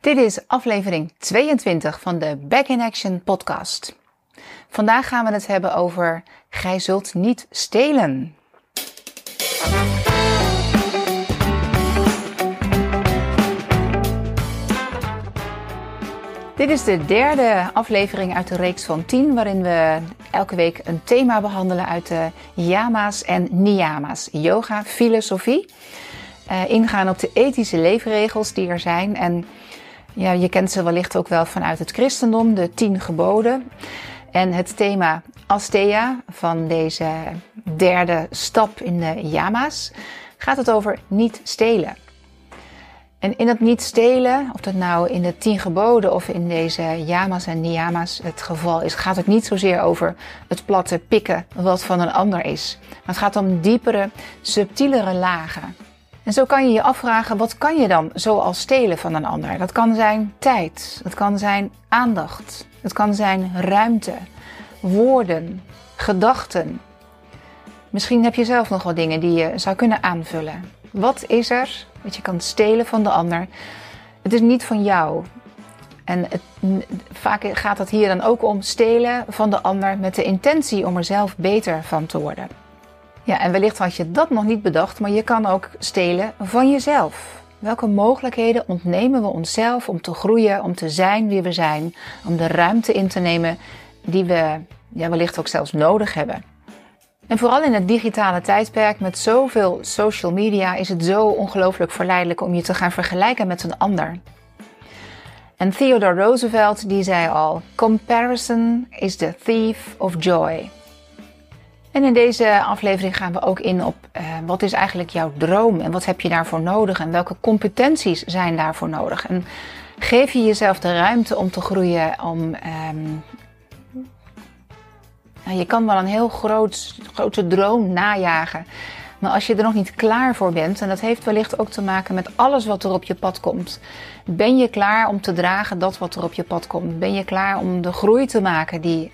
Dit is aflevering 22 van de Back in Action podcast. Vandaag gaan we het hebben over Gij zult niet stelen. Dit is de derde aflevering uit de reeks van 10, waarin we elke week een thema behandelen uit de yama's en niyama's, yoga, filosofie. Uh, ingaan op de ethische leefregels die er zijn. En ja, je kent ze wellicht ook wel vanuit het christendom, de tien geboden. En het thema Asteya van deze derde stap in de yama's gaat het over niet stelen. En in het niet stelen, of dat nou in de tien geboden of in deze yamas en niyamas het geval is, gaat het niet zozeer over het platte pikken wat van een ander is. Maar het gaat om diepere, subtielere lagen. En zo kan je je afvragen, wat kan je dan zoals stelen van een ander? Dat kan zijn tijd, dat kan zijn aandacht, het kan zijn ruimte, woorden, gedachten. Misschien heb je zelf nog wel dingen die je zou kunnen aanvullen. Wat is er dat je kan stelen van de ander? Het is niet van jou. En het, vaak gaat het hier dan ook om stelen van de ander met de intentie om er zelf beter van te worden. Ja, en wellicht had je dat nog niet bedacht, maar je kan ook stelen van jezelf. Welke mogelijkheden ontnemen we onszelf om te groeien, om te zijn wie we zijn, om de ruimte in te nemen die we ja, wellicht ook zelfs nodig hebben? En vooral in het digitale tijdperk met zoveel social media is het zo ongelooflijk verleidelijk om je te gaan vergelijken met een ander. En Theodore Roosevelt die zei al: Comparison is the thief of joy. En in deze aflevering gaan we ook in op uh, wat is eigenlijk jouw droom en wat heb je daarvoor nodig en welke competenties zijn daarvoor nodig. En geef je jezelf de ruimte om te groeien, om um, nou, je kan wel een heel groot, grote droom najagen. Maar als je er nog niet klaar voor bent, en dat heeft wellicht ook te maken met alles wat er op je pad komt. Ben je klaar om te dragen dat wat er op je pad komt? Ben je klaar om de groei te maken die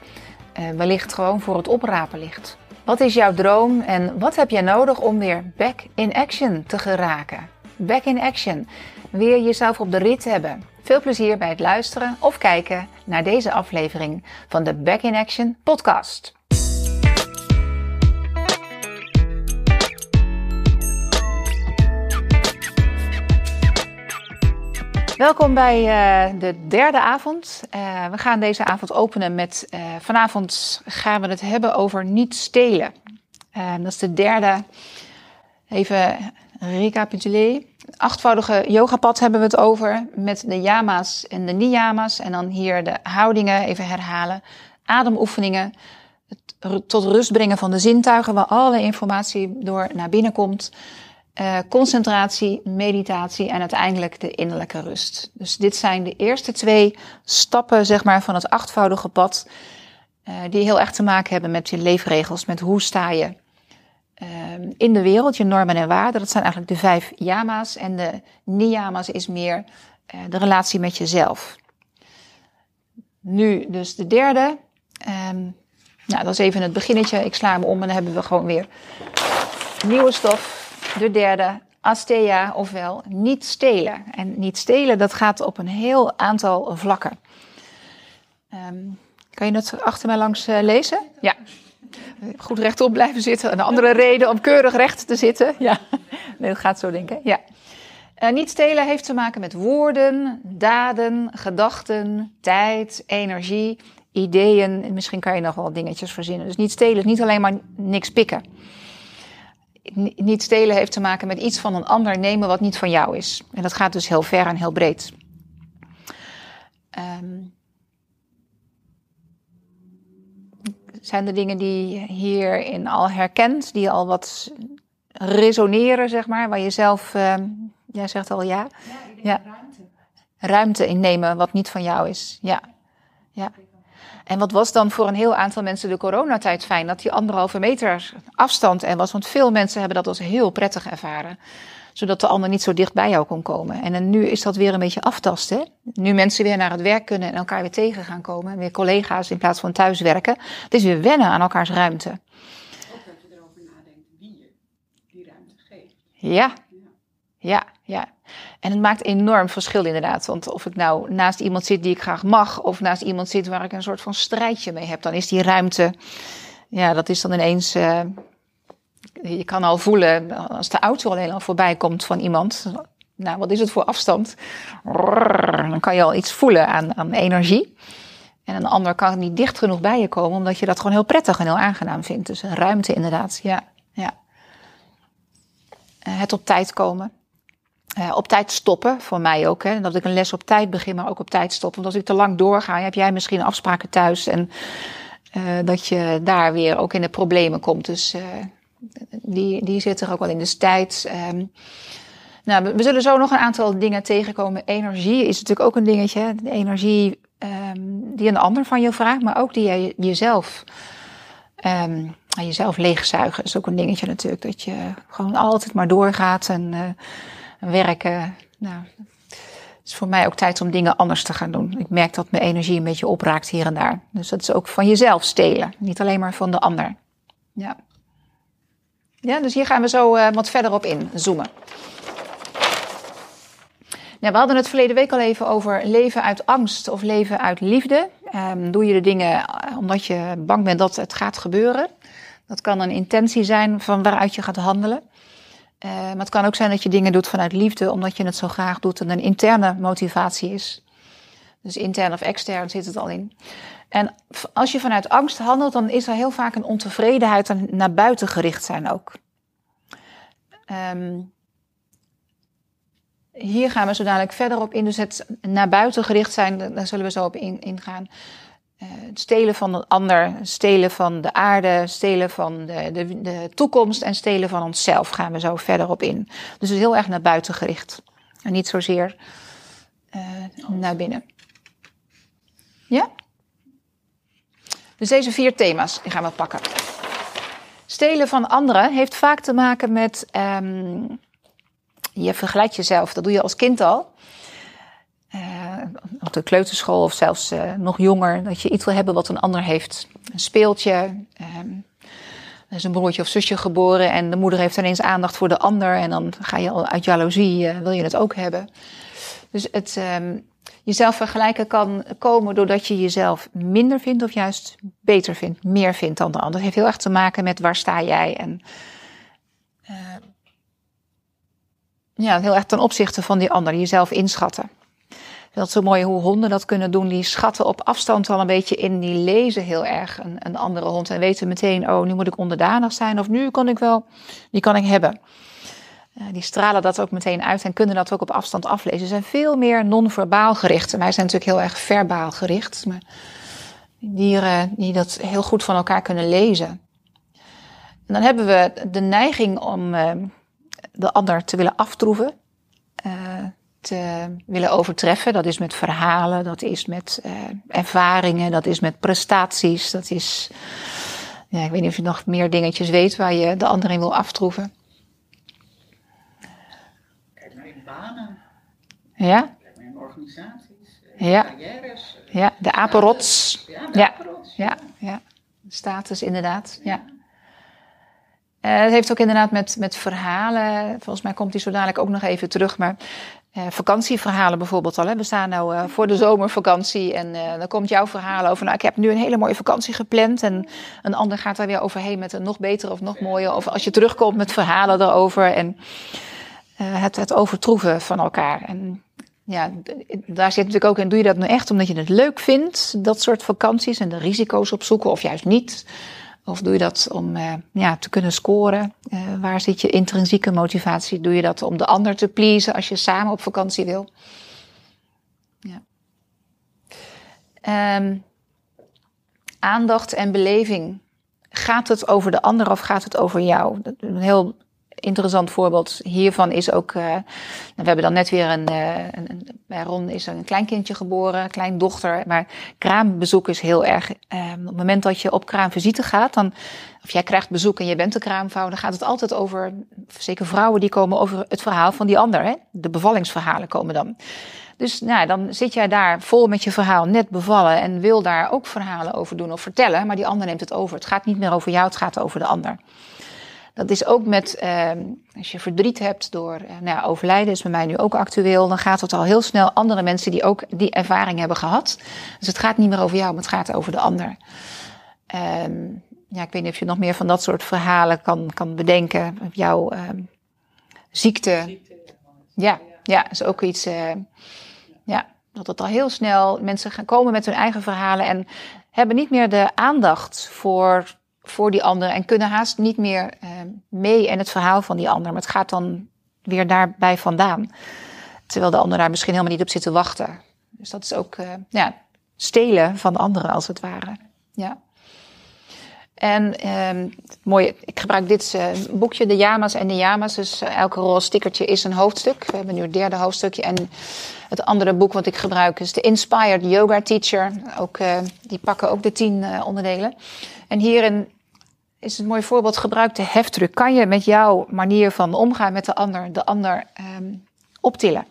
uh, wellicht gewoon voor het oprapen ligt? Wat is jouw droom en wat heb jij nodig om weer back in action te geraken? Back in action. Weer jezelf op de rit hebben. Veel plezier bij het luisteren of kijken naar deze aflevering van de Back in Action podcast. Welkom bij uh, de derde avond. Uh, we gaan deze avond openen met. Uh, vanavond gaan we het hebben over niet stelen. dat is de derde. Even recapituleren. Achtvoudige yogapad hebben we het over. Met de yama's en de niyama's. En dan hier de houdingen even herhalen. Ademoefeningen. Het tot rust brengen van de zintuigen, waar alle informatie door naar binnen komt. Uh, concentratie, meditatie en uiteindelijk de innerlijke rust. Dus dit zijn de eerste twee stappen zeg maar, van het achtvoudige pad, uh, die heel erg te maken hebben met je leefregels, met hoe sta je uh, in de wereld, je normen en waarden. Dat zijn eigenlijk de vijf yama's en de niyama's is meer de relatie met jezelf. Nu dus de derde. Um, nou, dat is even het beginnetje. Ik sla hem om en dan hebben we gewoon weer nieuwe stof de derde, Asteya, ofwel niet stelen. En niet stelen, dat gaat op een heel aantal vlakken. Um, kan je dat achter mij langs uh, lezen? Ja. Goed rechtop blijven zitten. Een andere reden om keurig recht te zitten. Ja, nee, dat gaat zo denken. Ja. Uh, niet stelen heeft te maken met woorden, daden, gedachten, tijd, energie, ideeën. Misschien kan je nog wel dingetjes verzinnen. Dus niet stelen is niet alleen maar niks pikken niet stelen heeft te maken met iets van een ander nemen wat niet van jou is. En dat gaat dus heel ver en heel breed. Um, zijn er dingen die je hierin al herkent, die al wat resoneren, zeg maar, waar je zelf, um, jij zegt al ja, ja, ja. ruimte. ruimte innemen wat niet van jou is. Ja, ja. En wat was dan voor een heel aantal mensen de coronatijd fijn? Dat die anderhalve meter afstand er was. Want veel mensen hebben dat als heel prettig ervaren. Zodat de ander niet zo dicht bij jou kon komen. En nu is dat weer een beetje aftasten. Nu mensen weer naar het werk kunnen en elkaar weer tegen gaan komen. Weer collega's in plaats van thuiswerken. Het is weer wennen aan elkaars ruimte. Ook dat je erover nadenkt wie je die ruimte geeft. Ja, ja. En het maakt enorm verschil inderdaad. Want of ik nou naast iemand zit die ik graag mag, of naast iemand zit waar ik een soort van strijdje mee heb, dan is die ruimte, ja, dat is dan ineens. Uh, je kan al voelen als de auto alleen al voorbij komt van iemand. Nou, wat is het voor afstand? Dan kan je al iets voelen aan, aan energie. En een ander kan niet dicht genoeg bij je komen, omdat je dat gewoon heel prettig en heel aangenaam vindt. Dus ruimte inderdaad, ja. ja. Eh, het op tijd komen. Op tijd stoppen, voor mij ook. Hè. Dat ik een les op tijd begin, maar ook op tijd stoppen. Want als ik te lang doorga, heb jij misschien afspraken thuis. En uh, dat je daar weer ook in de problemen komt. Dus uh, die, die zit er ook wel in. Dus tijd. Um, nou, we zullen zo nog een aantal dingen tegenkomen. Energie is natuurlijk ook een dingetje. De energie um, die een ander van je vraagt, maar ook die je jezelf, um, jezelf leegzuigen is ook een dingetje natuurlijk. Dat je gewoon altijd maar doorgaat en uh, werken. Nou, het is voor mij ook tijd om dingen anders te gaan doen. Ik merk dat mijn energie een beetje opraakt hier en daar. Dus dat is ook van jezelf stelen, niet alleen maar van de ander. Ja. Ja, dus hier gaan we zo uh, wat verder op inzoomen. Nou, we hadden het verleden week al even over leven uit angst of leven uit liefde. Um, doe je de dingen eh, omdat je bang bent dat het gaat gebeuren. Dat kan een intentie zijn van waaruit je gaat handelen. Uh, maar het kan ook zijn dat je dingen doet vanuit liefde, omdat je het zo graag doet en een interne motivatie is. Dus intern of extern zit het al in. En als je vanuit angst handelt, dan is er heel vaak een ontevredenheid en naar buiten gericht zijn ook. Um, hier gaan we zo dadelijk verder op in. Dus het naar buiten gericht zijn, daar zullen we zo op ingaan. Uh, het stelen van een ander, stelen van de aarde, stelen van de, de, de, toekomst en stelen van onszelf gaan we zo verder op in. Dus het is heel erg naar buiten gericht. En niet zozeer uh, naar binnen. Ja? Dus deze vier thema's gaan we pakken. Stelen van anderen heeft vaak te maken met um, je vergelijkt jezelf, dat doe je als kind al. Uh, op de kleuterschool of zelfs uh, nog jonger, dat je iets wil hebben wat een ander heeft. Een speeltje. Um, er is een broertje of zusje geboren en de moeder heeft ineens aandacht voor de ander. En dan ga je al uit jaloezie, uh, wil je het ook hebben. Dus het um, jezelf vergelijken kan komen doordat je jezelf minder vindt of juist beter vindt, meer vindt dan de ander. Dat heeft heel erg te maken met waar sta jij en ja, heel erg ten opzichte van die ander, jezelf inschatten. Dat is zo mooi hoe honden dat kunnen doen. Die schatten op afstand al een beetje in. Die lezen heel erg een, een andere hond. En weten meteen, oh, nu moet ik onderdanig zijn. Of nu kan ik wel, die kan ik hebben. Uh, die stralen dat ook meteen uit en kunnen dat ook op afstand aflezen. Ze zijn veel meer non-verbaal gericht. En wij zijn natuurlijk heel erg verbaal gericht. Maar dieren die dat heel goed van elkaar kunnen lezen. En dan hebben we de neiging om... Uh, de ander te willen aftroeven, uh, te willen overtreffen. Dat is met verhalen, dat is met uh, ervaringen, dat is met prestaties, dat is. Ja, ik weet niet of je nog meer dingetjes weet waar je de ander in wil aftroeven. Kijk naar in banen. Ja. Kijk naar in organisaties. Ja. Carrières. Ja, de apenrots. Ja, de Ja. apenrots. Ja, ja. Status inderdaad. Ja. Uh, het heeft ook inderdaad met, met verhalen. Volgens mij komt die zo dadelijk ook nog even terug. Maar uh, vakantieverhalen bijvoorbeeld al. Hè. We staan nou uh, voor de zomervakantie. En dan komt jouw verhaal over. Nou, ik heb nu een hele mooie vakantie gepland. En een ander gaat daar weer overheen met een nog betere of nog mooier. Of als je terugkomt met verhalen erover. En het, het overtroeven van elkaar. En ja, daar zit natuurlijk ook in. Doe je dat nu echt omdat je het leuk vindt? Dat soort vakanties en de risico's opzoeken. Of juist niet. Of doe je dat om uh, ja, te kunnen scoren? Uh, waar zit je intrinsieke motivatie? Doe je dat om de ander te pleasen als je samen op vakantie wil? Ja. Um, aandacht en beleving. Gaat het over de ander of gaat het over jou? Een heel interessant voorbeeld hiervan is ook. Uh, we hebben dan net weer een, uh, een. Bij Ron is er een kleinkindje geboren, een kleindochter. Maar kraambezoek is heel erg. Uh, op het moment dat je op kraamvisite gaat, dan. Of jij krijgt bezoek en je bent de kraamvrouw, dan gaat het altijd over. Zeker vrouwen die komen over het verhaal van die ander. Hè? De bevallingsverhalen komen dan. Dus nou, dan zit jij daar vol met je verhaal, net bevallen. En wil daar ook verhalen over doen of vertellen. Maar die ander neemt het over. Het gaat niet meer over jou, het gaat over de ander. Dat is ook met, ehm, als je verdriet hebt door eh, nou ja, overlijden, is bij mij nu ook actueel, dan gaat het al heel snel andere mensen die ook die ervaring hebben gehad. Dus het gaat niet meer over jou, maar het gaat over de ander. Ehm, ja, ik weet niet of je nog meer van dat soort verhalen kan, kan bedenken. Jouw ehm, ziekte. Ziekte, Ja, ja, is ook iets. eh, ja, dat het al heel snel mensen gaan komen met hun eigen verhalen en hebben niet meer de aandacht voor, voor die ander en kunnen haast niet meer eh, mee in het verhaal van die ander. Maar het gaat dan weer daarbij vandaan. Terwijl de ander daar misschien helemaal niet op zit te wachten. Dus dat is ook eh, ja, stelen van de anderen als het ware. Ja. En ehm, het mooie, ik gebruik dit eh, boekje, de Yama's en de Yama's. Dus elke roze stickertje is een hoofdstuk. We hebben nu het derde hoofdstukje. En het andere boek wat ik gebruik is de Inspired Yoga Teacher. Ook, die pakken ook de tien onderdelen. En hierin is een mooi voorbeeld. Gebruik de heftruck. Kan je met jouw manier van omgaan met de ander, de ander ehm, optillen?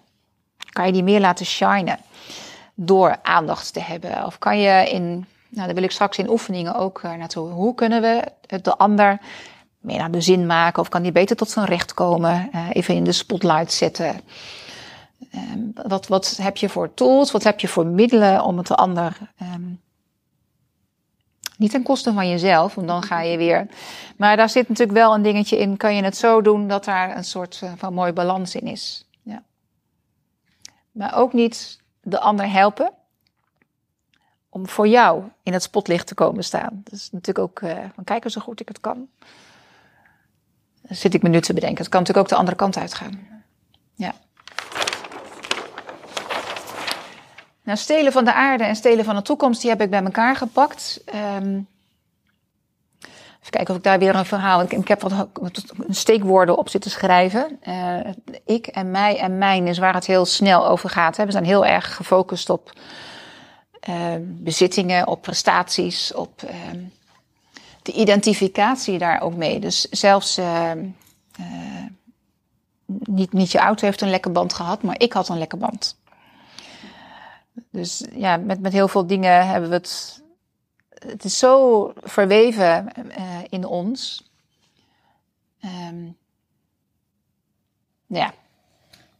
Kan je die meer laten shinen door aandacht te hebben? Of kan je in nou, daar wil ik straks in oefeningen ook uh, naartoe. Hoe kunnen we het de ander meer naar de zin maken? Of kan die beter tot zijn recht komen? Uh, even in de spotlight zetten. Um, wat, wat heb je voor tools? Wat heb je voor middelen om het de ander... Um, niet ten koste van jezelf, want dan ga je weer... Maar daar zit natuurlijk wel een dingetje in. Kan je het zo doen dat daar een soort uh, van mooie balans in is? Ja. Maar ook niet de ander helpen om voor jou in het spotlicht te komen staan. Dat is natuurlijk ook uh, van kijken zo goed ik het kan. Dan zit ik me nu te bedenken. Het kan natuurlijk ook de andere kant uitgaan. Ja. Nou, stelen van de aarde en stelen van de toekomst, die heb ik bij elkaar gepakt. Um, even kijken of ik daar weer een verhaal. Ik, ik heb wat, wat steekwoorden op zitten schrijven. Uh, ik en mij en mijn is waar het heel snel over gaat. We zijn heel erg gefocust op uh, bezittingen, op prestaties, op uh, de identificatie daar ook mee. Dus zelfs uh, niet, niet je auto heeft een lekke band gehad, maar ik had een lekke band. Dus ja, met, met heel veel dingen hebben we het. Het is zo verweven in ons. Um, ja,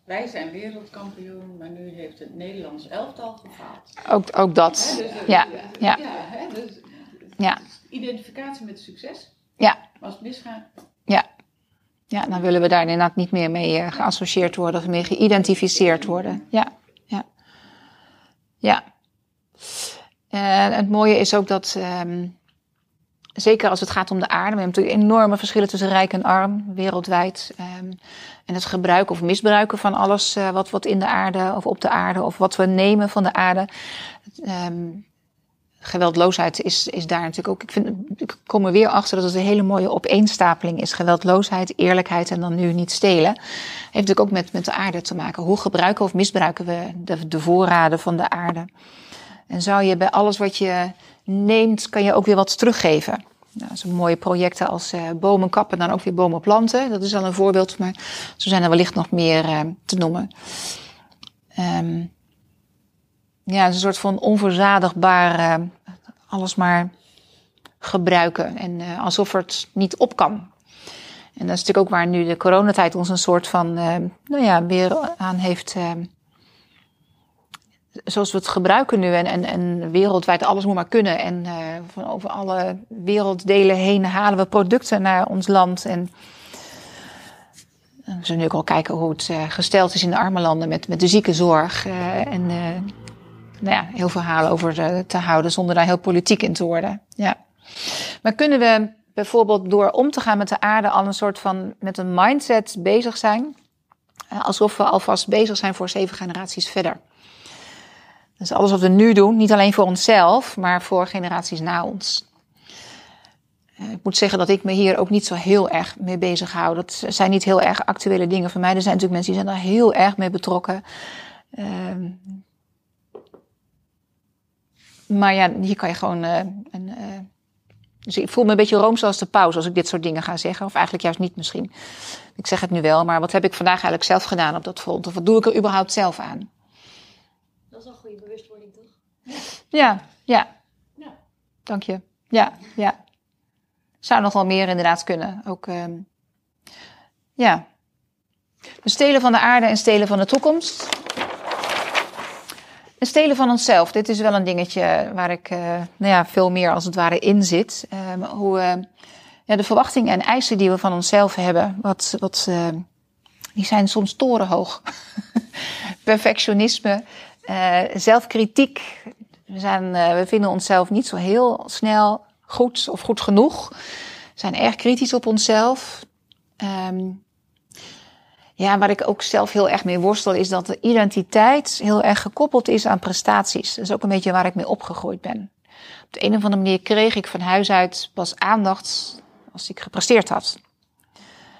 wij zijn wereldkampioen, maar nu heeft het Nederlands elftal gefaald. Ook, ook dat, dus, ja. eh, Ja, ja, hè, dus, ja, identificatie met succes. ja, als het misgaat, ja. Ja, dan willen we daar inderdaad niet meer mee eh, geassocieerd worden of meer geïdentificeerd worden. Ja, ja. En het mooie is ook dat, ehm, zeker als het gaat om de aarde, we hebben natuurlijk enorme verschillen tussen rijk en arm, wereldwijd. ehm, en het gebruiken of misbruiken van alles eh, wat, wat in de aarde of op de aarde of wat we nemen van de aarde. Ehm, geweldloosheid is, is daar natuurlijk ook. Ik, vind, ik kom er weer achter dat het een hele mooie opeenstapeling is. Geweldloosheid, eerlijkheid en dan nu niet stelen. Heeft natuurlijk ook met, met de aarde te maken. Hoe gebruiken of misbruiken we de, de voorraden van de aarde? En zou je bij alles wat je neemt, kan je ook weer wat teruggeven. Nou, zo'n mooie projecten als uh, bomen kappen, dan ook weer bomen planten. Dat is al een voorbeeld, maar zo zijn er wellicht nog meer uh, te noemen. Um, ja, een soort van onverzadigbaar uh, alles maar gebruiken. En uh, alsof het niet op kan. En dat is natuurlijk ook waar nu de coronatijd ons een soort van, uh, nou ja, weer aan heeft. Zoals we het gebruiken nu en, en, wereldwijd alles moet maar kunnen. En van over alle werelddelen heen halen we producten naar ons land. En we zullen nu ook al kijken hoe het gesteld is in de arme landen met, met de ziekenzorg. En nou ja, heel verhalen over te houden zonder daar heel politiek in te worden. Ja. Maar kunnen we bijvoorbeeld door om te gaan met de aarde al een soort van met een mindset bezig zijn, alsof we alvast bezig zijn voor zeven generaties verder? Dus alles wat we nu doen, niet alleen voor onszelf, maar voor generaties na ons. Ik moet zeggen dat ik me hier ook niet zo heel erg mee bezig hou. Dat zijn niet heel erg actuele dingen voor mij. Er zijn natuurlijk mensen die zijn daar heel erg mee betrokken. Uh, maar ja, hier kan je gewoon. Uh, een, uh, dus ik voel me een beetje rooms als de paus als ik dit soort dingen ga zeggen. Of eigenlijk juist niet misschien. Ik zeg het nu wel, maar wat heb ik vandaag eigenlijk zelf gedaan op dat front? Of wat doe ik er überhaupt zelf aan? Dat is een goede bewustwording, toch? Ja, ja. ja. Dank je. Ja, ja. Zou nog wel meer inderdaad kunnen. Ook, uh, Ja. Dus stelen van de aarde en stelen van de toekomst. En stelen van onszelf. Dit is wel een dingetje waar ik uh, nou ja, veel meer als het ware in zit. Uh, hoe uh, ja, de verwachtingen en eisen die we van onszelf hebben, wat, wat, die zijn soms torenhoog. Perfectionisme, zelfkritiek. We, zijn, we vinden onszelf niet zo heel snel goed of goed genoeg. Zijn erg kritisch op onszelf. Um, ja, waar ik ook zelf heel erg mee worstel, is dat de identiteit heel erg gekoppeld is aan prestaties. Dat is ook een beetje waar ik mee opgegroeid ben. Op de een of andere manier kreeg ik van huis uit pas aandacht als ik gepresteerd had.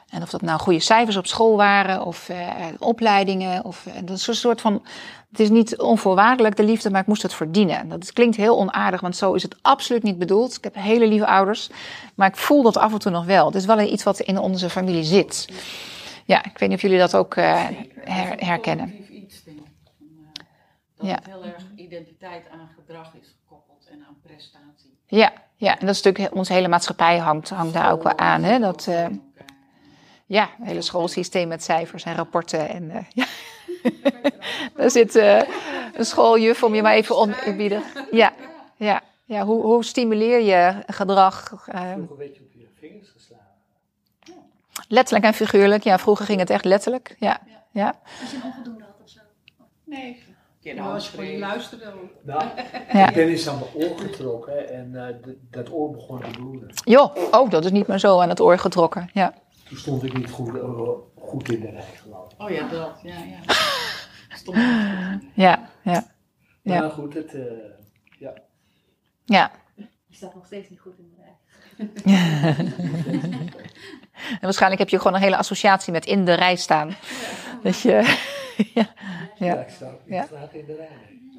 En of dat nou goede cijfers op school waren of uh, opleidingen. Of, uh, dat soort van. Het is niet onvoorwaardelijk de liefde, maar ik moest het verdienen. Dat klinkt heel onaardig, want zo is het absoluut niet bedoeld. Ik heb hele lieve ouders, maar ik voel dat af en toe nog wel. Het is wel iets wat in onze familie zit. Ja, ik weet niet of jullie dat ook uh, her, herkennen. Iets, denk ik. Dat ja. het heel erg identiteit aan gedrag is gekoppeld en aan prestatie. Ja, ja en dat is natuurlijk onze hele maatschappij hangt, hangt daar ook wel aan. Hè? Dat, uh, ja, het hele schoolsysteem met cijfers en rapporten. En, uh, ja. Daar zit een schooljuf om je maar even om te bieden. Ja, ja, ja. Hoe, hoe stimuleer je gedrag? Vroeger werd je op je vingers geslagen. Letterlijk en figuurlijk. Ja, vroeger ging het echt letterlijk. Ja, ja. Als je een onvoldoende had of zo. Nee. Nou, als je luisterde. Nou, ja. ik ben eens aan mijn oor getrokken en uh, dat oor begon te bloeden. Joh, oh, dat is niet meer zo aan het oor getrokken. Ja. Toen stond ik niet goed, uh, goed in de rij, geloof ik. Oh ja, dat. Ja, ja. Stond. Ja, ja. Ja, maar goed, het, uh, ja. Ja. Je staat nog steeds niet goed in de rij. En waarschijnlijk heb je gewoon een hele associatie met in de rij staan. Ja. Dat je, ja, ja. ja, ik sta ook niet graag in de rij.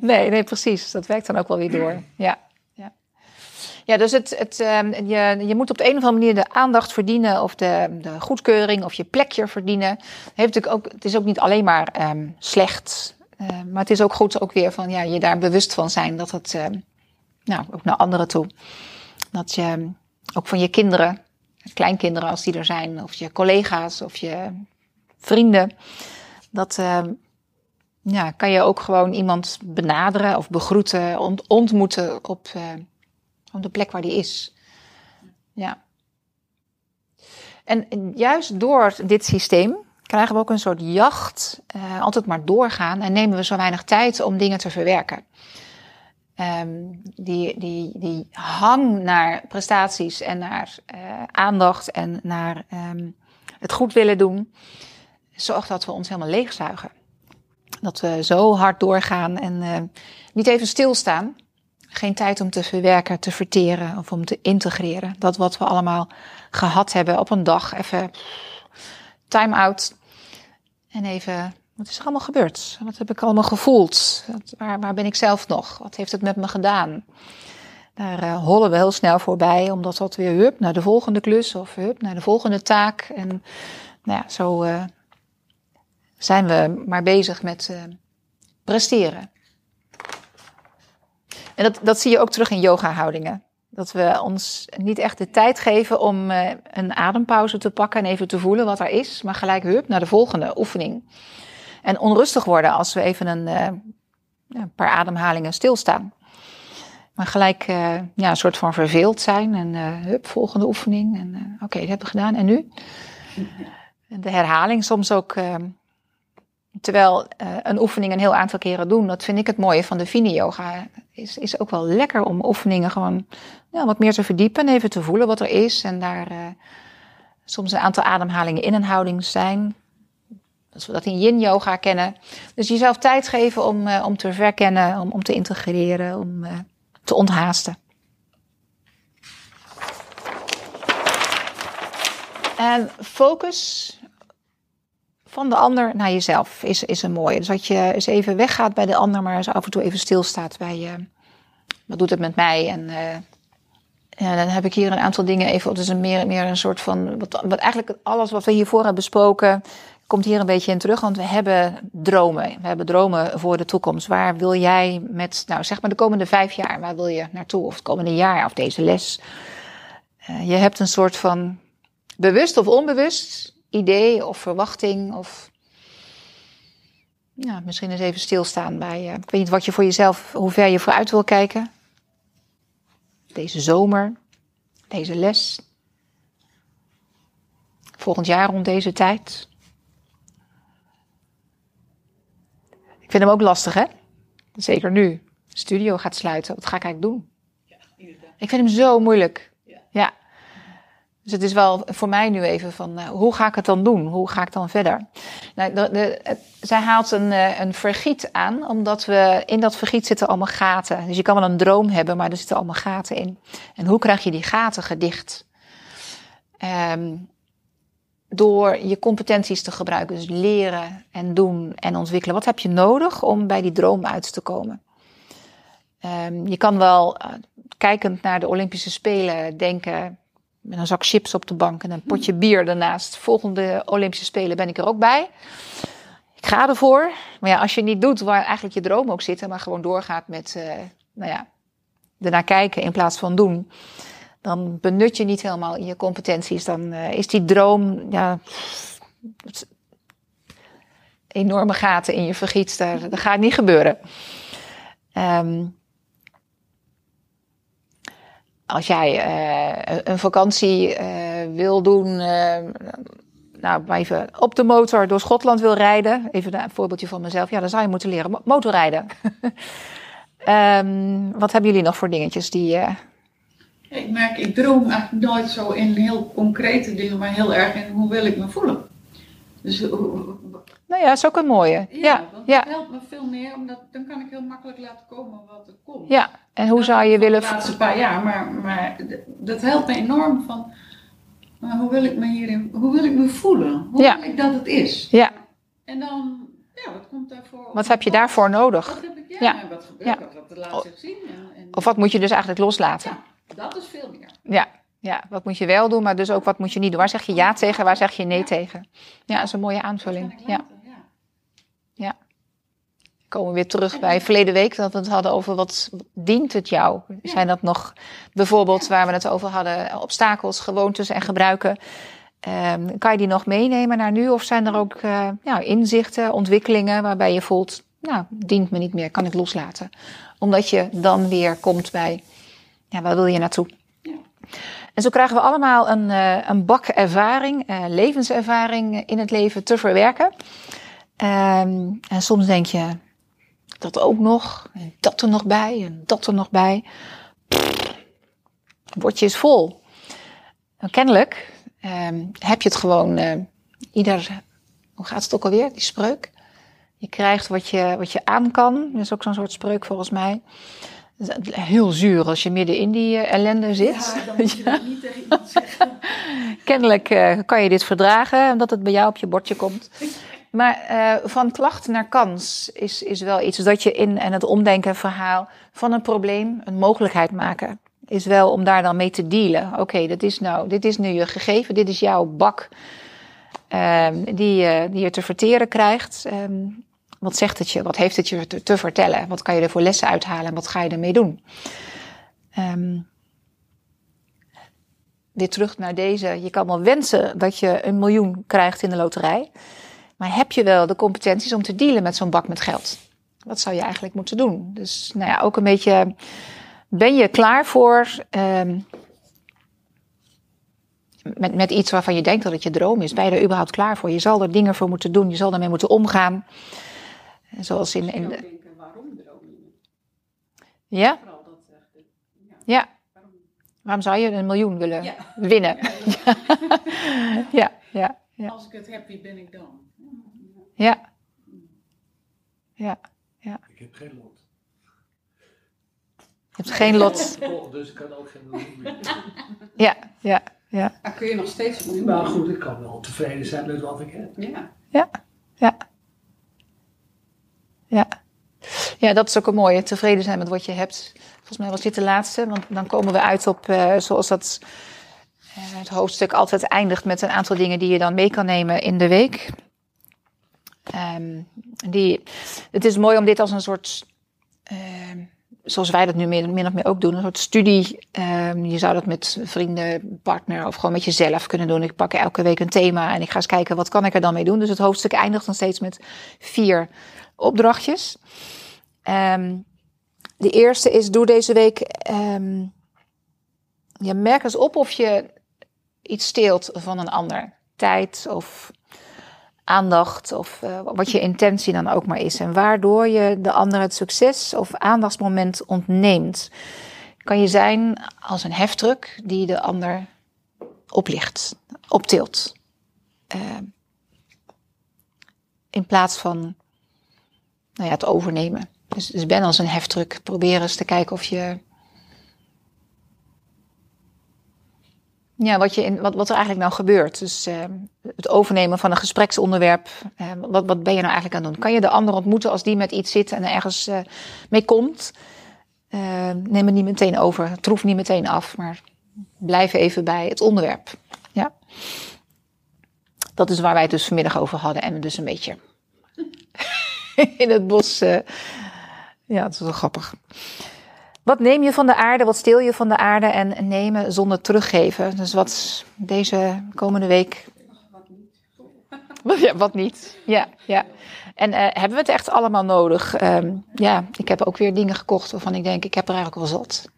Nee, nee, precies. Dat werkt dan ook wel weer door. Ja, ja. ja dus het, het, um, je, je moet op de een of andere manier de aandacht verdienen of de, de goedkeuring of je plekje verdienen. Heeft natuurlijk ook, het is ook niet alleen maar um, slecht, uh, maar het is ook goed ook weer van ja, je daar bewust van zijn dat het, uh, nou, ook naar anderen toe. Dat je ook van je kinderen, kleinkinderen als die er zijn, of je collega's of je vrienden. Dat uh, ja, kan je ook gewoon iemand benaderen of begroeten, ont ontmoeten op, uh, op de plek waar die is. Ja. En juist door dit systeem krijgen we ook een soort jacht, uh, altijd maar doorgaan en nemen we zo weinig tijd om dingen te verwerken. Um, die, die, die hang naar prestaties en naar uh, aandacht en naar um, het goed willen doen, zorgt dat we ons helemaal leegzuigen. Dat we zo hard doorgaan en uh, niet even stilstaan. Geen tijd om te verwerken, te verteren of om te integreren. Dat wat we allemaal gehad hebben op een dag. Even time out. En even wat is er allemaal gebeurd? Wat heb ik allemaal gevoeld? Waar, waar ben ik zelf nog? Wat heeft het met me gedaan? Daar uh, hollen we heel snel voorbij, omdat dat weer hup naar de volgende klus of hup naar de volgende taak. En nou ja, zo uh, zijn we maar bezig met uh, presteren. En dat, dat zie je ook terug in yoga-houdingen. Dat we ons niet echt de tijd geven om een adempauze te pakken en even te voelen wat er is, maar gelijk hup naar de volgende oefening en onrustig worden als we even een, uh, een paar ademhalingen stilstaan. Maar gelijk uh, ja, een soort van verveeld zijn en uh, hup, volgende oefening. En oké, okay, dat hebben we gedaan. En nu? De herhaling soms ook. terwijl een oefening een heel aantal keren doen, dat vind ik het mooie van de Vini-yoga. Is, is ook wel lekker om oefeningen gewoon ja, wat meer te verdiepen en even te voelen wat er is. En daar soms een aantal ademhalingen in een houding zijn als we dat in yin yoga kennen. Dus jezelf tijd geven om, uh, om te verkennen, om, om te integreren, om uh, te onthaasten. En focus van de ander naar jezelf is, is een mooie. Dus dat je eens even weggaat bij de ander, maar eens af en toe even stilstaat bij je. Wat doet het met mij? En uh, ja, dan heb ik hier een aantal dingen even. Het is een meer, meer een soort van. Wat, wat eigenlijk alles wat we hiervoor hebben besproken komt hier een beetje in terug, want we hebben dromen. We hebben dromen voor de toekomst. Waar wil jij met, nou zeg maar de komende vijf jaar, waar wil je naartoe? Of het komende jaar, of deze les? Uh, je hebt een soort van, bewust of onbewust, idee of verwachting of ja, misschien eens even stilstaan bij. Uh, ik weet niet wat je voor jezelf, hoe ver je vooruit wil kijken. Deze zomer, deze les. Volgend jaar rond deze tijd. Ik vind hem ook lastig, hè? Zeker nu. De studio gaat sluiten. Wat ga ik eigenlijk doen? Ja. Ik vind hem zo moeilijk. Ja. ja. Dus het is wel voor mij nu even van, uh, hoe ga ik het dan doen? Hoe ga ik dan verder? Nou, de, de, het, zij haalt een, uh, een vergiet aan, omdat we in dat vergiet zitten allemaal gaten. Dus je kan wel een droom hebben, maar er zitten allemaal gaten in. En hoe krijg je die gaten gedicht? Um, door je competenties te gebruiken, dus leren en doen en ontwikkelen. Wat heb je nodig om bij die droom uit te komen? Um, je kan wel, uh, kijkend naar de Olympische Spelen, denken met een zak chips op de bank en een potje bier daarnaast. Volgende Olympische Spelen ben ik er ook bij. Ik ga ervoor. Maar ja, als je niet doet waar eigenlijk je droom ook zit, maar gewoon doorgaat met, uh, nou ja, ernaar kijken in plaats van doen, dan benut je niet helemaal je competenties. Dan uh, is die droom, ja, enorme gaten in je vergiet. Daar, dat gaat niet gebeuren. Um, als jij uh, een vakantie uh, wil doen, nou even op de motor door Schotland wil rijden, even een voorbeeldje van mezelf, ja, dan zou je moeten leren motorrijden. um, wat hebben jullie nog voor dingetjes die. Ik merk, ik droom eigenlijk nooit zo in heel concrete dingen, maar heel erg in hoe wil ik me voelen. Dus nou ja, dat is ook een mooie. Ja, Ja, want ja, het helpt me veel meer, omdat dan kan ik heel makkelijk laten komen wat er komt. ja. En hoe Dat zou je willen. De laatste paar jaar, maar, maar dat helpt me enorm van. Maar hoe wil ik me hierin, hoe wil ik me voelen? Hoe Ja. wil ik dat het is? Ja, En dan, ja, wat komt daarvoor? wat heb je daarvoor nodig? Wat heb ik, ja, Ja. en wat gebeurt Ja. er? Wat laat zich zien? En, en, Of wat moet je dus eigenlijk loslaten? Dat is veel meer. Ja, ja, wat moet je wel doen, maar dus ook wat moet je niet doen. Waar zeg je ja tegen, waar zeg je nee Ja. tegen? Ja, dat is een mooie aanvulling. Ja. ja. komen we weer terug bij verleden week dat we het hadden over wat dient het jou? Ja. Zijn dat nog bijvoorbeeld waar we het over hadden, obstakels, gewoontes en gebruiken? Ehm, kan je die nog meenemen naar nu? Of zijn er ook eh, inzichten, ontwikkelingen waarbij je voelt, nou, dient me niet meer, kan ik loslaten? Omdat je dan weer komt bij, ja, waar wil je naartoe? En zo krijgen we allemaal een, eh, een bak ervaring, eh, levenservaring in het leven te verwerken. Ehm, en soms denk je, dat ook nog, en dat er nog bij, en dat er nog bij. Het bordje is vol. En kennelijk ehm, heb je het gewoon, eh, ieder, hoe gaat het ook alweer, die spreuk? Je krijgt wat je, wat je aan kan. Dat is ook zo'n soort spreuk volgens mij. Heel zuur als je midden in die eh, ellende zit. Ja, dan moet je dat niet tegen iemand zeggen. Kennelijk eh, kan je dit verdragen, omdat het bij jou op je bordje komt. Maar eh, van klacht naar kans is, is wel iets dat je in en het omdenken verhaal van een probleem een mogelijkheid maken. Is wel om daar dan mee te dealen. Oké, dit is nou, dit is nu je gegeven, dit is jouw bak ehm, die, je die je te verteren krijgt. Ehm, wat zegt het je? Wat heeft het je te, te vertellen? Wat kan je er voor lessen uithalen en wat ga je ermee doen? Ehm, weer terug naar deze. Je kan wel wensen dat je een miljoen krijgt in de loterij. Maar heb je wel de competenties om te dealen met zo'n bak met geld? Wat zou je eigenlijk moeten doen? Dus nou ja, ook een beetje. Ben je klaar voor. ehm, met, met iets waarvan je denkt dat het je droom is? Ben je er überhaupt klaar voor? Je zal er dingen voor moeten doen. Je zal ermee moeten omgaan. Zoals in. in Ik de, ook denken, waarom dromen? ja? Vooral dat echt. Ja. Ja. Waarom? Waarom zou je een miljoen willen Ja. winnen? Ja, Ja, ja, ja. Als ik het heb, wie ben ik dan? Ja. Ja. Ik heb geen lot. Je hebt geen lot. Dus ik kan ook geen miljoen winnen. Ja, ja, ja. Dan kun je nog steeds Maar winnen. goed, ik kan wel tevreden zijn met wat ik heb. Ja. Ja, ja. Ja. Ja, dat is ook een mooie. Tevreden zijn met wat je hebt. Volgens mij was dit de laatste, want dan komen we uit op, eh, zoals dat eh, het hoofdstuk altijd eindigt met een aantal dingen die je dan mee kan nemen in de week. Ehm, die, het is mooi om dit als een soort ehm, zoals wij dat nu min, of meer ook doen, een soort studie. Ehm, je zou dat met vrienden, partner of gewoon met jezelf kunnen doen. Ik pak elke week een thema en ik ga eens kijken wat kan ik er dan mee doen. Dus het hoofdstuk eindigt dan steeds met vier opdrachtjes. Ehm, de eerste is, doe deze week, ehm, je merk eens op of je iets steelt van een ander. Tijd of aandacht of uh, wat je intentie dan ook maar is. En waardoor je de ander het succes of aandachtsmoment ontneemt. Kan je zijn als een heftruck die de ander oplicht, optilt. Uh, in plaats van nou ja, het overnemen. Dus, dus ben als een heftruck. Probeer eens te kijken of je Ja, wat, je in, wat, wat er eigenlijk nou gebeurt. Dus uh, het overnemen van een gespreksonderwerp. Uh, wat, wat ben je nou eigenlijk aan het doen? Kan je de ander ontmoeten als die met iets zit en ergens uh, mee komt? neem het niet meteen over. Troef niet meteen af, maar blijf even bij het onderwerp. Ja. Dat is waar wij het dus vanmiddag over hadden. En dus een beetje in het bos. ja, dat is wel grappig. Wat neem je van de aarde, wat steel je van de aarde en nemen zonder teruggeven? Dus wat deze komende week. Wat niet. Ja, wat niet. Ja, ja. En uh, hebben we het echt allemaal nodig? Um, ja, ik heb ook weer dingen gekocht waarvan ik denk, ik heb er eigenlijk wel zat.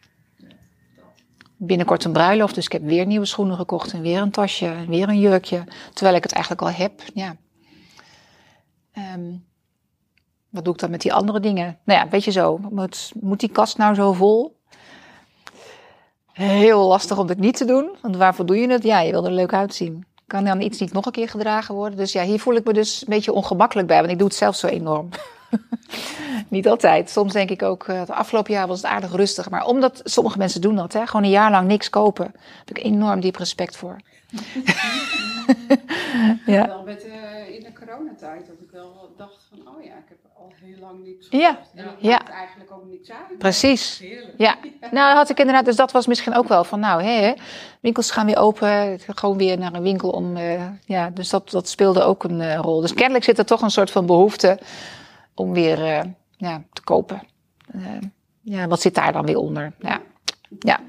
Binnenkort een bruiloft, dus ik heb weer nieuwe schoenen gekocht en weer een tasje en weer een jurkje. Terwijl ik het eigenlijk al heb. Ja. Um, wat doe ik dan met die andere dingen? Nou ja, weet je zo. Moet, moet die kast nou zo vol? Heel lastig om dit niet te doen. Want waarvoor doe je het? Ja, je wil er leuk uitzien. Kan dan iets niet nog een keer gedragen worden? Dus ja, hier voel ik me dus een beetje ongemakkelijk bij. Want ik doe het zelf zo enorm. niet altijd. Soms denk ik ook, het eh, afgelopen jaar was het aardig rustig. Maar omdat sommige mensen doen dat, hè, gewoon een jaar lang niks kopen. Daar heb ik enorm diep respect voor. ja. Wel met, uh, in de coronatijd dat ik wel dacht van, oh ja, ik heb heel lang niks Ja. En dat ja. maakt eigenlijk ook niks uit. Precies. Ja. Nou, had ik inderdaad, dus dat was misschien ook wel van, nou, hè, winkels gaan weer open, gewoon weer naar een winkel om, uh, ja, dus dat, dat speelde ook een uh, rol. Dus kennelijk zit er toch een soort van behoefte om weer uh, ja, te kopen. ja, wat zit daar dan weer onder? Ja. ja.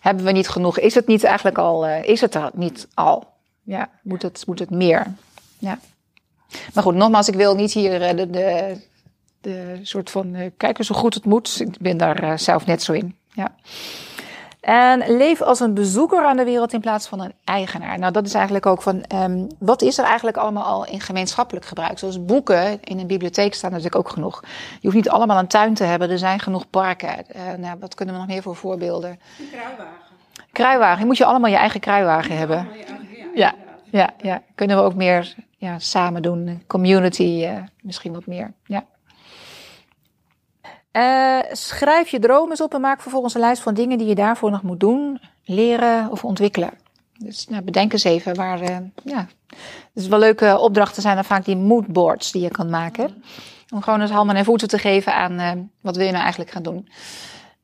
Hebben we niet genoeg? Is het niet eigenlijk al, is het er niet al? Ja, moet het, moet het meer? Ja. Maar goed, nogmaals, ik wil niet hier de, de, de soort van uh, kijken zo goed het moet. Ik ben daar uh, zelf net zo in. Ja. En leef als een bezoeker aan de wereld in plaats van een eigenaar. Nou, dat is eigenlijk ook van, um, wat is er eigenlijk allemaal al in gemeenschappelijk gebruik? Zoals boeken in een bibliotheek staan natuurlijk ook genoeg. Je hoeft niet allemaal een tuin te hebben, er zijn genoeg parken. Uh, nou, wat kunnen we nog meer voor voorbeelden? Een kruiwagen. Kruiwagen, je moet je allemaal je eigen kruiwagen hebben. Ja, Ja, ja, ja. Kunnen we ook meer ja, samen doen. Community uh, misschien wat meer. Ja. Uh, schrijf je dromen eens op en maak vervolgens een lijst van dingen die je daarvoor nog moet doen, leren of ontwikkelen. Dus nou, bedenk eens even waar. Uh, ja. Dus wel leuke opdrachten zijn dan vaak die moodboards die je kan maken. Om gewoon eens handen en voeten te geven aan wat wil je nou eigenlijk gaan doen.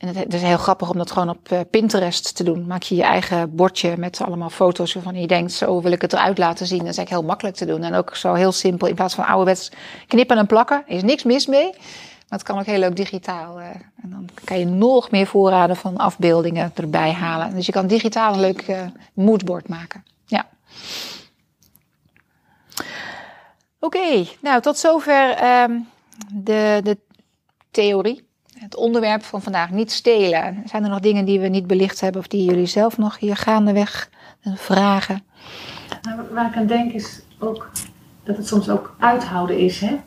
En het, is heel grappig om dat gewoon op uh, Pinterest te doen. Maak je je eigen bordje met allemaal foto's waarvan je denkt, zo wil ik het eruit laten zien. Dat is eigenlijk heel makkelijk te doen. En ook zo heel simpel, in plaats van ouderwets knippen en plakken. Is niks mis mee. Maar het kan ook heel leuk digitaal. Uh, en dan kan je nog meer voorraden van afbeeldingen erbij halen. Dus je kan digitaal een leuk uh, moodboard maken. Ja. Oké, nou tot zover um, de, de theorie het onderwerp van vandaag, niet stelen. Zijn er nog dingen die we niet belicht hebben of die jullie zelf nog hier gaandeweg vragen? Nou, waar ik aan denk is ook dat het soms ook uithouden is. Hè?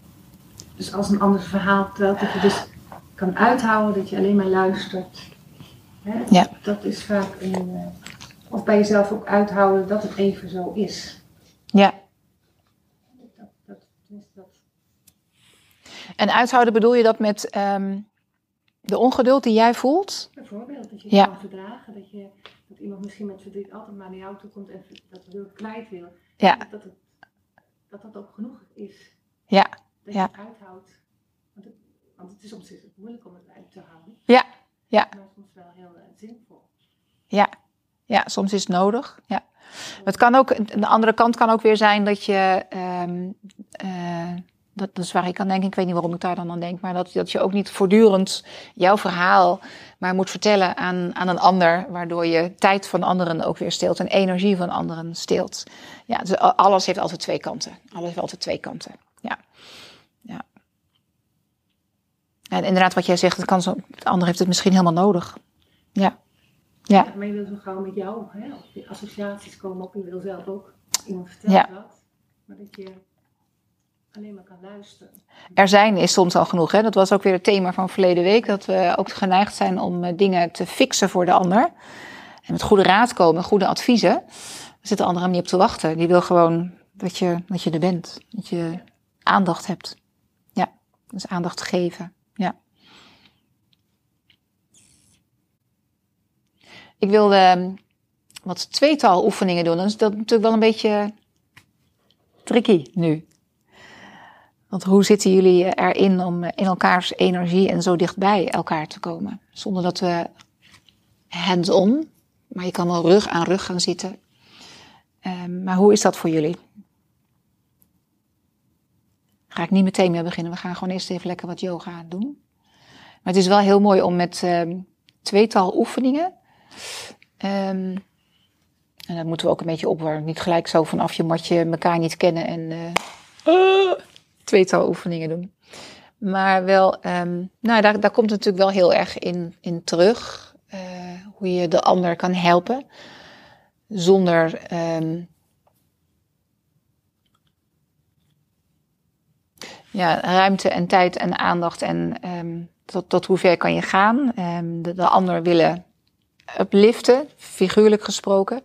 Dus als een ander verhaal vertelt, dat je dus kan uithouden, dat je alleen maar luistert. Hè? Ja. Dat is vaak een. Uh, of bij jezelf ook uithouden dat het even zo is. Ja. Dat, dat, dat. En uithouden bedoel je dat met um, de ongeduld die jij voelt? Bijvoorbeeld, dat je het Ja. kan verdragen, dat, je, dat iemand misschien met verdriet altijd maar naar jou toe komt en dat wil kwijt wil. Ja. Dat, het, dat dat ook genoeg is. Ja. Dat Ja. je het uithoudt. Want het, want het is soms is het moeilijk om het uit te houden. Ja. Ja. Maar soms wel heel uh, zinvol. Ja. Ja, soms is het nodig. Ja. Maar Het kan ook, de andere kant kan ook weer zijn dat je, ehm, eh, dat, dat is waar ik aan denk. Ik weet niet waarom ik daar dan aan denk. Maar dat, dat je ook niet voortdurend jouw verhaal maar moet vertellen aan, aan een ander. Waardoor je tijd van anderen ook weer steelt. En energie van anderen steelt. Ja, dus alles heeft altijd twee kanten. Alles heeft altijd twee kanten. Ja. ja. En inderdaad, wat jij zegt, het kan zo, de ander heeft het misschien helemaal nodig. Ja. Ja. ja maar je wilt zo gauw met jou, hè? Of die associaties komen op. Je wil zelf ook iemand vertellen ja. dat. Maar dat je alleen maar kan luisteren. Er zijn is soms al genoeg. Hè? Dat was ook weer het thema van verleden week. Dat we ook geneigd zijn om eh, dingen te fixen voor de ander. En met goede raad komen, goede adviezen. Daar zit de ander hem niet op te wachten. Die wil gewoon dat je, dat je er bent. Dat je aandacht hebt. Ja, dus aandacht geven. Ja. Ik wilde ehm, wat tweetal oefeningen doen. Dan is dat natuurlijk wel een beetje tricky nu. Want hoe zitten jullie erin om in elkaars energie en zo dichtbij elkaar te komen? Zonder dat we hands-on, maar je kan wel rug aan rug gaan zitten. Um, maar hoe is dat voor jullie? Ga ik niet meteen mee beginnen. We gaan gewoon eerst even lekker wat yoga doen. Maar het is wel heel mooi om met um, tweetal oefeningen. Um, en dat moeten we ook een beetje opwarmen. Niet gelijk zo vanaf je matje elkaar niet kennen en uh, tweetal oefeningen doen. Maar wel, um, nou, daar, daar komt het natuurlijk wel heel erg in, in terug. Uh, hoe je de ander kan helpen. Zonder um, ja, ruimte en tijd en aandacht en um, tot, tot hoe ver kan je gaan. De, de, ander willen upliften, figuurlijk gesproken.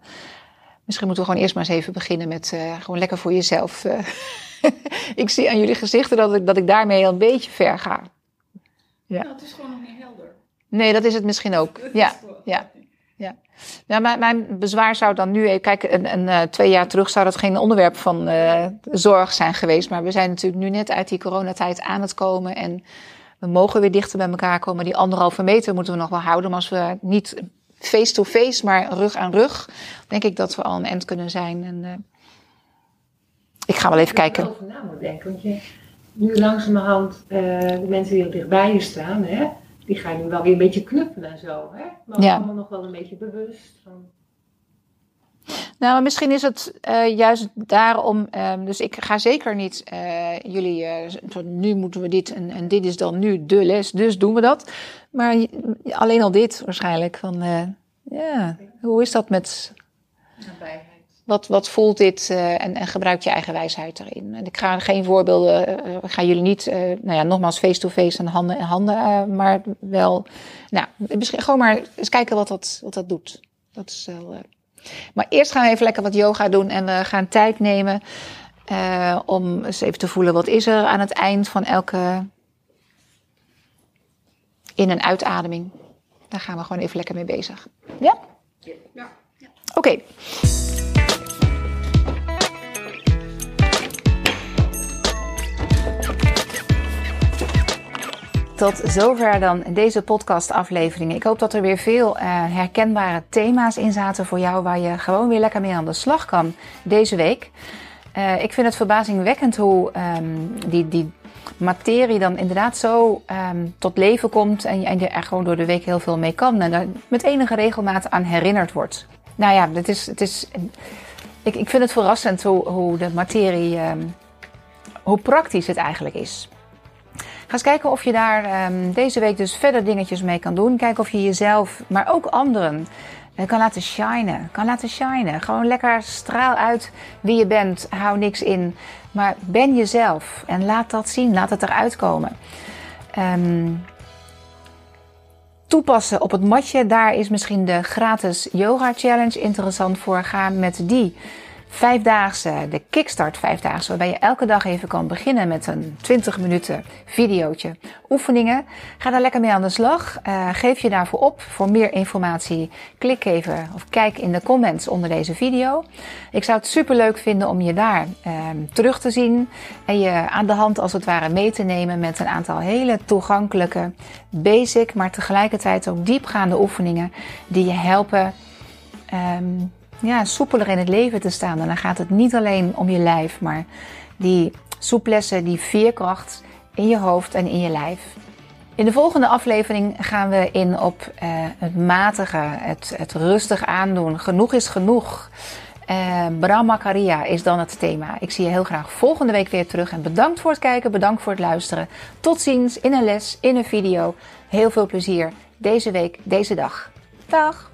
Misschien moeten we gewoon eerst maar eens even beginnen met uh, gewoon lekker voor jezelf. Uh, ik zie aan jullie gezichten dat ik, dat ik daarmee een beetje ver ga. Ja. Nou, het is gewoon nog niet helder. Nee, dat is het misschien ook. Ja, ja. Ja, ja mijn, mijn bezwaar zou dan nu, kijk, een, een, uh, twee jaar terug zou dat geen onderwerp van uh, zorg zijn geweest. Maar we zijn natuurlijk nu net uit die coronatijd aan het komen. En we mogen weer dichter bij elkaar komen. Die anderhalve meter moeten we nog wel houden. Maar als we niet face-to-face, maar rug aan rug, denk ik dat we al een end kunnen zijn. En, uh, ik ga wel even kijken. Over na moet denken, want je, nu langzamerhand uh, de mensen die er dichtbij je staan, hè, die gaan nu wel weer een beetje knuffelen en zo. Hè? Maar ja. allemaal nog wel een beetje bewust van. Nou, misschien is het uh, juist daarom. Um, dus ik ga zeker niet uh, jullie. Uh, nu moeten we dit en, en, dit is dan nu de les, dus doen we dat. Maar alleen al dit waarschijnlijk. Van ja, hoe is dat met. Nabijheid. Wat, wat voelt dit en, en gebruik je eigen wijsheid erin? En ik ga geen voorbeelden, uh, ga jullie niet, uh, nou ja, nogmaals face-to-face en handen en handen, maar wel, nou, gewoon maar eens kijken wat dat, wat dat doet. Dat is wel. Maar eerst gaan we even lekker wat yoga doen en we gaan tijd nemen om eens even te voelen wat is er aan het eind van elke in- en uitademing. Daar gaan we gewoon even lekker mee bezig. Ja? Ja. ja. Oké. Okay. Tot zover dan deze podcastaflevering. Ik hoop dat er weer veel uh, herkenbare thema's in zaten voor jou, waar je gewoon weer lekker mee aan de slag kan deze week. Uh, ik vind het verbazingwekkend hoe um, die, die materie dan inderdaad zo um, tot leven komt en en je er gewoon door de week heel veel mee kan en daar met enige regelmaat aan herinnerd wordt. Nou ja, is, het is, ik, ik vind het verrassend hoe, hoe de materie, um, hoe praktisch het eigenlijk is. Ga eens kijken of je daar um, deze week dus verder dingetjes mee kan doen. Kijk of je jezelf, maar ook anderen, uh, kan laten shinen. Kan laten shinen. Gewoon lekker straal uit wie je bent. Hou niks in. Maar ben jezelf en laat dat zien. Laat het eruit komen. Um, toepassen op het matje. Daar is misschien de gratis yoga challenge interessant voor. Ga met die vijfdaagse, de Kickstart vijfdaagse, waarbij je elke dag even kan beginnen met een 20 minuten videootje oefeningen. Ga daar lekker mee aan de slag. Uh, geef je daarvoor op. Voor meer informatie klik even of kijk in de comments onder deze video. Ik zou het super leuk vinden om je daar uh, terug te zien en je aan de hand als het ware mee te nemen met een aantal hele toegankelijke, basic, maar tegelijkertijd ook diepgaande oefeningen die je helpen. Um, ja, soepeler in het leven te staan. En dan gaat het niet alleen om je lijf, maar die Souplesse, die veerkracht in je hoofd en in je lijf. In de volgende aflevering gaan we in op uh, het matige, het, het rustig aandoen. Genoeg is genoeg. Brahmacharya is dan het thema. Ik zie je heel graag volgende week weer terug. En bedankt voor het kijken, bedankt voor het luisteren. Tot ziens in een les, in een video. Heel veel plezier deze week, deze dag. Dag!